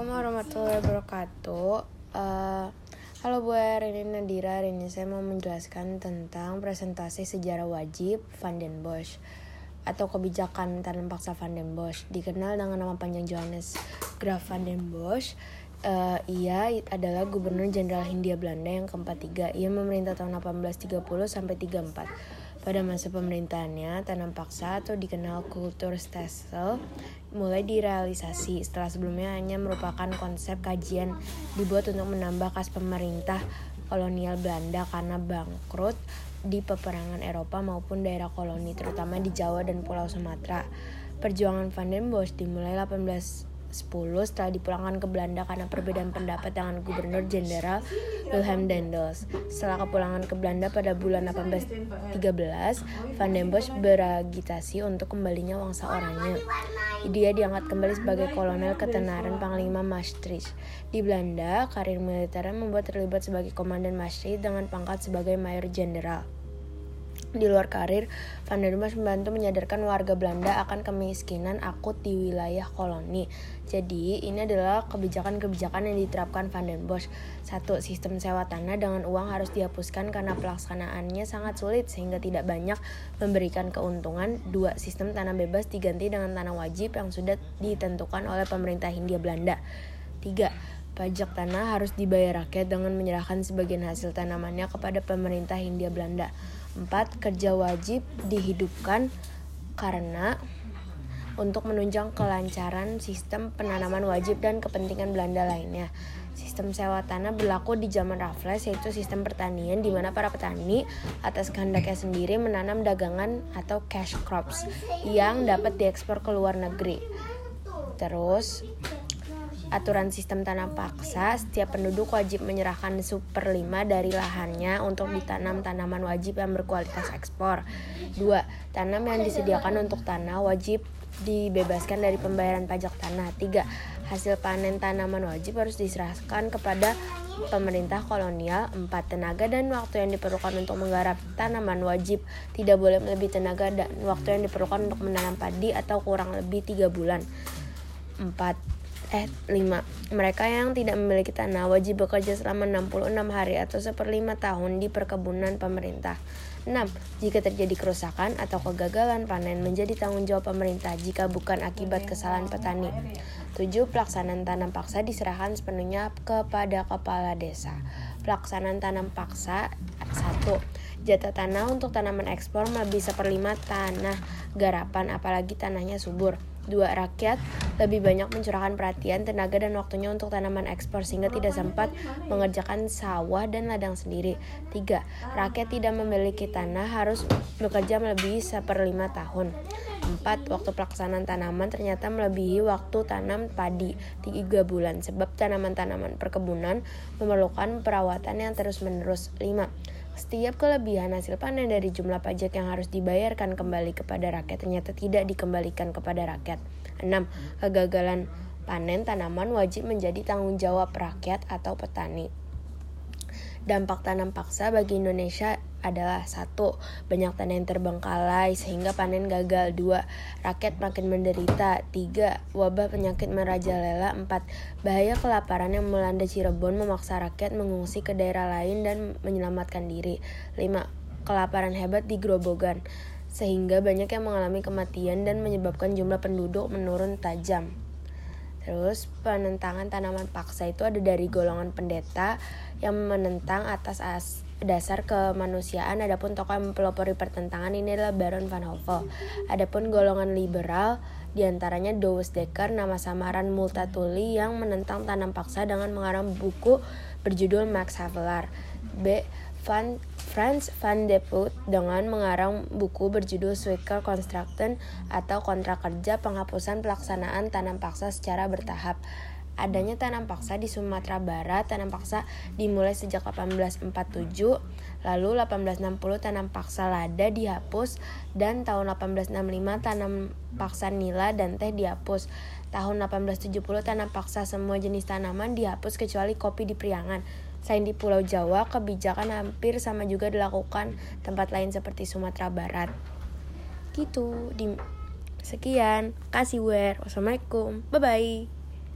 Assalamualaikum warahmatullahi wabarakatuh. Uh, halo buat ini Nadira. Hari ini saya mau menjelaskan tentang presentasi sejarah wajib Van den Bosch atau kebijakan tanam paksa Van den Bosch, dikenal dengan nama panjang Johannes Graf Van den Bosch. Uh, ia adalah gubernur jenderal Hindia Belanda yang keempat tiga. Ia memerintah tahun 1830 sampai 34. Pada masa pemerintahannya, tanam paksa atau dikenal kultur stelsel mulai direalisasi setelah sebelumnya hanya merupakan konsep kajian dibuat untuk menambah kas pemerintah kolonial Belanda karena bangkrut di peperangan Eropa maupun daerah koloni terutama di Jawa dan Pulau Sumatera. Perjuangan Van den Bosch dimulai 18 setelah dipulangkan ke Belanda karena perbedaan pendapat dengan Gubernur Jenderal Wilhelm Dendels. Setelah kepulangan ke Belanda pada bulan 1813, Van den Bosch beragitasi untuk kembalinya wangsa orangnya. Dia diangkat kembali sebagai kolonel ketenaran Panglima Maastricht. Di Belanda, karir militernya membuat terlibat sebagai komandan Maastricht dengan pangkat sebagai mayor jenderal. Di luar karir, Van der Bosch membantu menyadarkan warga Belanda akan kemiskinan akut di wilayah koloni. Jadi, ini adalah kebijakan-kebijakan yang diterapkan Van den Bosch. Satu, sistem sewa tanah dengan uang harus dihapuskan karena pelaksanaannya sangat sulit sehingga tidak banyak memberikan keuntungan. Dua, sistem tanah bebas diganti dengan tanah wajib yang sudah ditentukan oleh pemerintah Hindia Belanda. Tiga, Pajak tanah harus dibayar rakyat dengan menyerahkan sebagian hasil tanamannya kepada pemerintah Hindia Belanda. 4. Kerja wajib dihidupkan karena untuk menunjang kelancaran sistem penanaman wajib dan kepentingan Belanda lainnya. Sistem sewa tanah berlaku di zaman Raffles yaitu sistem pertanian di mana para petani atas kehendaknya sendiri menanam dagangan atau cash crops yang dapat diekspor ke luar negeri. Terus aturan sistem tanam paksa, setiap penduduk wajib menyerahkan super 5 dari lahannya untuk ditanam tanaman wajib yang berkualitas ekspor. 2. Tanam yang disediakan untuk tanah wajib dibebaskan dari pembayaran pajak tanah. 3. Hasil panen tanaman wajib harus diserahkan kepada pemerintah kolonial. 4. Tenaga dan waktu yang diperlukan untuk menggarap tanaman wajib tidak boleh melebihi tenaga dan waktu yang diperlukan untuk menanam padi atau kurang lebih 3 bulan. 4 Eh, 5. Mereka yang tidak memiliki tanah wajib bekerja selama 66 hari atau seperlima tahun di perkebunan pemerintah. 6. Jika terjadi kerusakan atau kegagalan panen menjadi tanggung jawab pemerintah jika bukan akibat kesalahan petani. 7. Pelaksanaan tanam paksa diserahkan sepenuhnya kepada kepala desa. Pelaksanaan tanam paksa 1. Jatah tanah untuk tanaman ekspor melebihi seperlima tanah garapan apalagi tanahnya subur. Dua, rakyat lebih banyak mencurahkan perhatian, tenaga, dan waktunya untuk tanaman ekspor sehingga tidak sempat mengerjakan sawah dan ladang sendiri. Tiga, rakyat tidak memiliki tanah harus bekerja melebihi seperlima tahun. Empat, waktu pelaksanaan tanaman ternyata melebihi waktu tanam padi tiga bulan sebab tanaman-tanaman perkebunan memerlukan perawatan yang terus-menerus. Lima, setiap kelebihan hasil panen dari jumlah pajak yang harus dibayarkan kembali kepada rakyat ternyata tidak dikembalikan kepada rakyat. 6. Kegagalan panen tanaman wajib menjadi tanggung jawab rakyat atau petani. Dampak tanam paksa bagi Indonesia adalah satu banyak tanah yang terbengkalai sehingga panen gagal. Dua rakyat makin menderita. Tiga wabah penyakit merajalela. Empat bahaya kelaparan yang melanda Cirebon memaksa rakyat mengungsi ke daerah lain dan menyelamatkan diri. Lima kelaparan hebat di Grobogan sehingga banyak yang mengalami kematian dan menyebabkan jumlah penduduk menurun tajam. Terus penentangan tanaman paksa itu ada dari golongan pendeta yang menentang atas as dasar kemanusiaan adapun tokoh yang mempelopori pertentangan ini adalah Baron van Hove. Adapun golongan liberal di antaranya Douwes Dekker nama samaran Multatuli yang menentang tanam paksa dengan mengarang buku berjudul Max Havelaar. B. Van Frans van de Putte dengan mengarang buku berjudul Swicker Construction atau kontrak kerja penghapusan pelaksanaan tanam paksa secara bertahap. Adanya tanam paksa di Sumatera Barat, tanam paksa dimulai sejak 1847, lalu 1860 tanam paksa lada dihapus, dan tahun 1865 tanam paksa nila dan teh dihapus. Tahun 1870 tanam paksa semua jenis tanaman dihapus kecuali kopi di Priangan. Selain di Pulau Jawa, kebijakan hampir sama juga dilakukan tempat lain seperti Sumatera Barat. Gitu. Di Sekian, kasih wear. Wassalamualaikum. Bye bye.